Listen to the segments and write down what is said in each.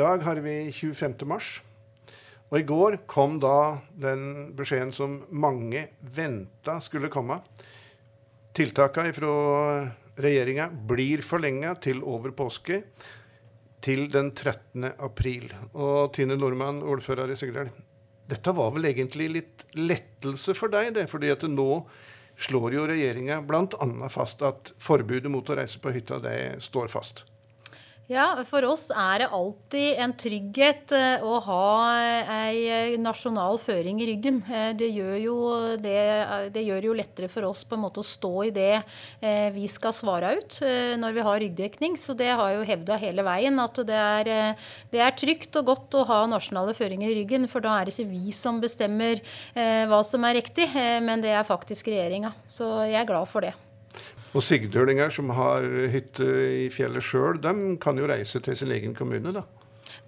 dag har vi 25. mars. Og i går kom da den beskjeden som mange venta skulle komme. Tiltakene fra regjeringa blir forlenga til over påske, til den 13. april. Og Tine Nordmann, ordfører i Sigdal, dette var vel egentlig litt lettelse for deg, det, fordi at nå slår jo regjeringa bl.a. fast at forbudet mot å reise på hytta det står fast. Ja, For oss er det alltid en trygghet eh, å ha ei eh, nasjonal føring i ryggen. Eh, det gjør, jo, det, det gjør jo lettere for oss på en måte å stå i det vi skal svare ut når vi har ryggdekning. Så det har jo hevda hele veien at det er, det er, trygt og godt å ha nasjonale føringer i ryggen. For da er det ikke vi som bestemmer hva som er riktig, men det er faktisk regjeringa. Så jeg er glad for det. Og sigdølinger som har hytte i fjellet sjøl, de kan jo reise til sin egen kommune, da.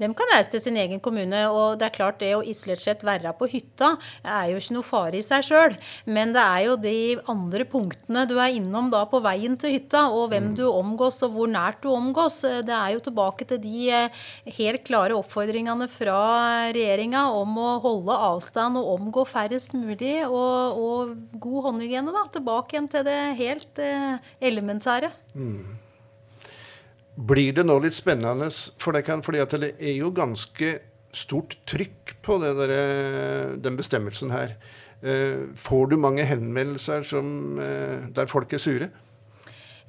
De kan reise til sin egen kommune. Og det er klart det å isolert sett være på hytta er jo ikke noe fare i seg sjøl. Men det er jo de andre punktene du er innom da på veien til hytta, og hvem mm. du omgås og hvor nært du omgås. Det er jo tilbake til de eh, helt klare oppfordringene fra regjeringa om å holde avstand og omgå færrest mulig, og, og god håndhygiene. da, Tilbake igjen til det helt eh, elementære. Mm. Blir det nå litt spennende for deg, fordi at det er jo ganske stort trykk på der, den bestemmelsen her. Eh, får du mange henvendelser som, eh, der folk er sure?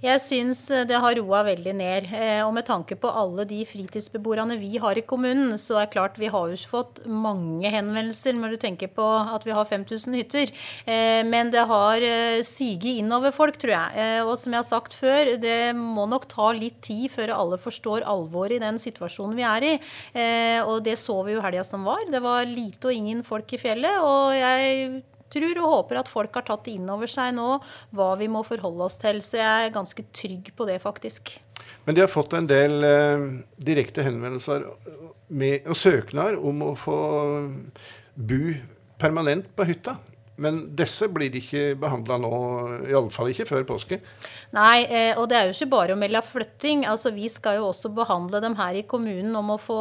Jeg syns eh, det har roa veldig ned. Eh, og med tanke på alle de fritidsbeboerne vi har i kommunen, så er klart vi har jo fått mange henvendelser når du tenker på at vi har 5000 hytter. Eh, men det har siget innover folk, tror jeg. Og som jeg har sagt før, det må nok ta litt tid før alle forstår alvoret i den situasjonen vi er i. Og det så vi jo helga som var. Det var lite og ingen folk i fjellet. og jeg tror og håper at folk har tatt inn over seg nå hva vi må forholde oss til. Så jeg er ganske trygg på det, faktisk. Men de har fått en del eh, direkte henvendelser med, og søknader om å få bu permanent på hytta. Men disse blir ikke behandla nå, iallfall ikke før påske? Nei, eh, og det er jo ikke bare å melde flytting. Altså, vi skal jo også behandle dem her i kommunen om å få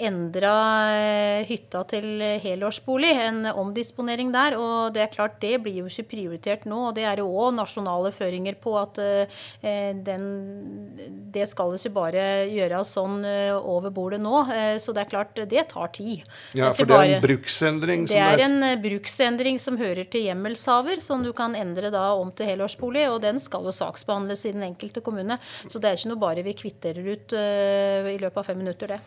endra eh, hytta til helårsbolig. En omdisponering der. Og det er klart, det blir jo ikke prioritert nå. Og det er jo òg nasjonale føringer på at eh, den, det skal jo ikke bare gjøres sånn over bordet nå. Så det er klart, det tar tid. Ja, for det er en bruksendring? Det er en bruksendring som hører hører til hjemmelshaver, som du kan endre da om til helårsbolig. Og den skal jo saksbehandles i den enkelte kommune. Så det er ikke noe bare vi kvitterer ut uh, i løpet av fem minutter, det.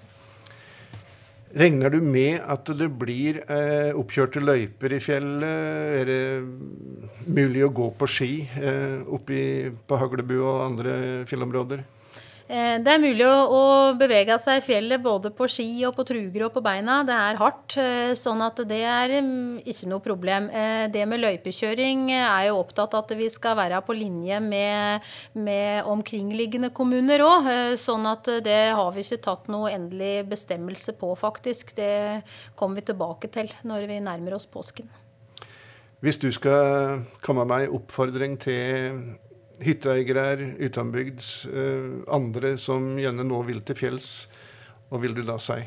Regner du med at det blir eh, oppkjørte løyper i fjellet? Er det mulig å gå på ski eh, oppe på Haglebu og andre fjellområder? Eh, det er mulig å, bevege seg i fjellet både på ski og på truger og på beina. Det er hardt, eh, sånn at det er mm, ikke noe problem. Eh, det med løypekjøring er jo opptatt av at vi skal være på linje med, med omkringliggende kommuner òg. Sånn at det har vi ikke tatt noe endelig bestemmelse på, faktisk. Det kommer vi tilbake til når vi nærmer oss påsken. Hvis du skal komme med ei oppfordring til hytteeiere utenbygds, eh, andre som gjerne nå vil til fjells, hva vil du da si?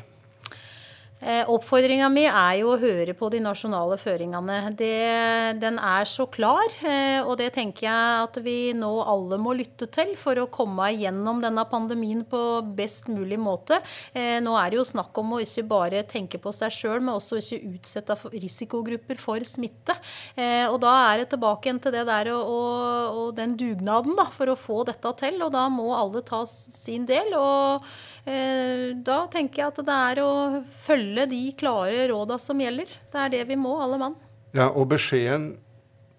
Eh, Oppfordringa mi er jo å høre på de nasjonale føringene. Det, den er så klar, eh, og det tenker jeg at vi nå alle må lytte til for å komme igjennom denne pandemien på best mulig måte. Eh, nå er det jo snakk om å ikke bare tenke på seg sjøl, men også ikke utsette risikogrupper for smitte. Og da er det tilbake igjen til det der og, og, og den dugnaden da, for å få dette til. Og da må alle ta sin del. og da tenker jeg at det er å følge de klare råda som gjelder. Det er det vi må, alle mann. Ja, og beskjeden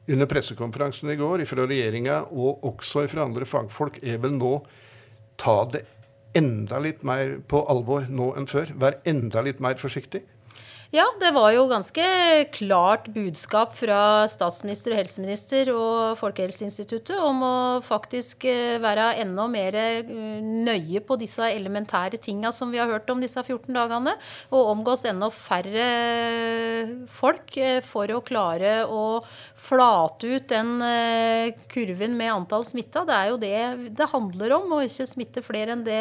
under pressekonferansen i går fra regjeringa og også fra andre fagfolk er vel nå ta det enda litt mer på alvor nå enn før. Vær enda litt mer forsiktig. Ja, det var jo ganske klart budskap fra statsminister og helseminister og Folkehelseinstituttet om å faktisk eh, være enda mer eh, nøye på disse elementære tinga som vi har hørt om disse 14 dagene. Og omgås enda færre folk eh, for å klare å flate ut den kurven med antall smitta. Det er jo det det handler om, å ikke smitte flere enn det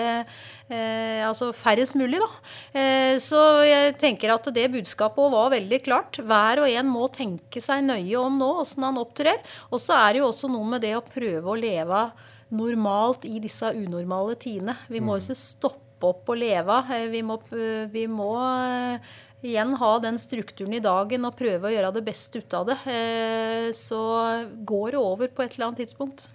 Eh, altså færrest mulig, da. Eh, så jeg tenker at det budskapet var veldig klart. Hver og en må tenke seg nøye om nå åssen han opptrer. Og så er det jo også noe med det å prøve å leve normalt i disse unormale tidene. Vi må jo ikke stoppe opp og leve. Eh, vi må, vi må eh, igjen ha den strukturen i dagen og prøve å gjøre det beste ut av det. Eh, så går det over på et eller annet tidspunkt.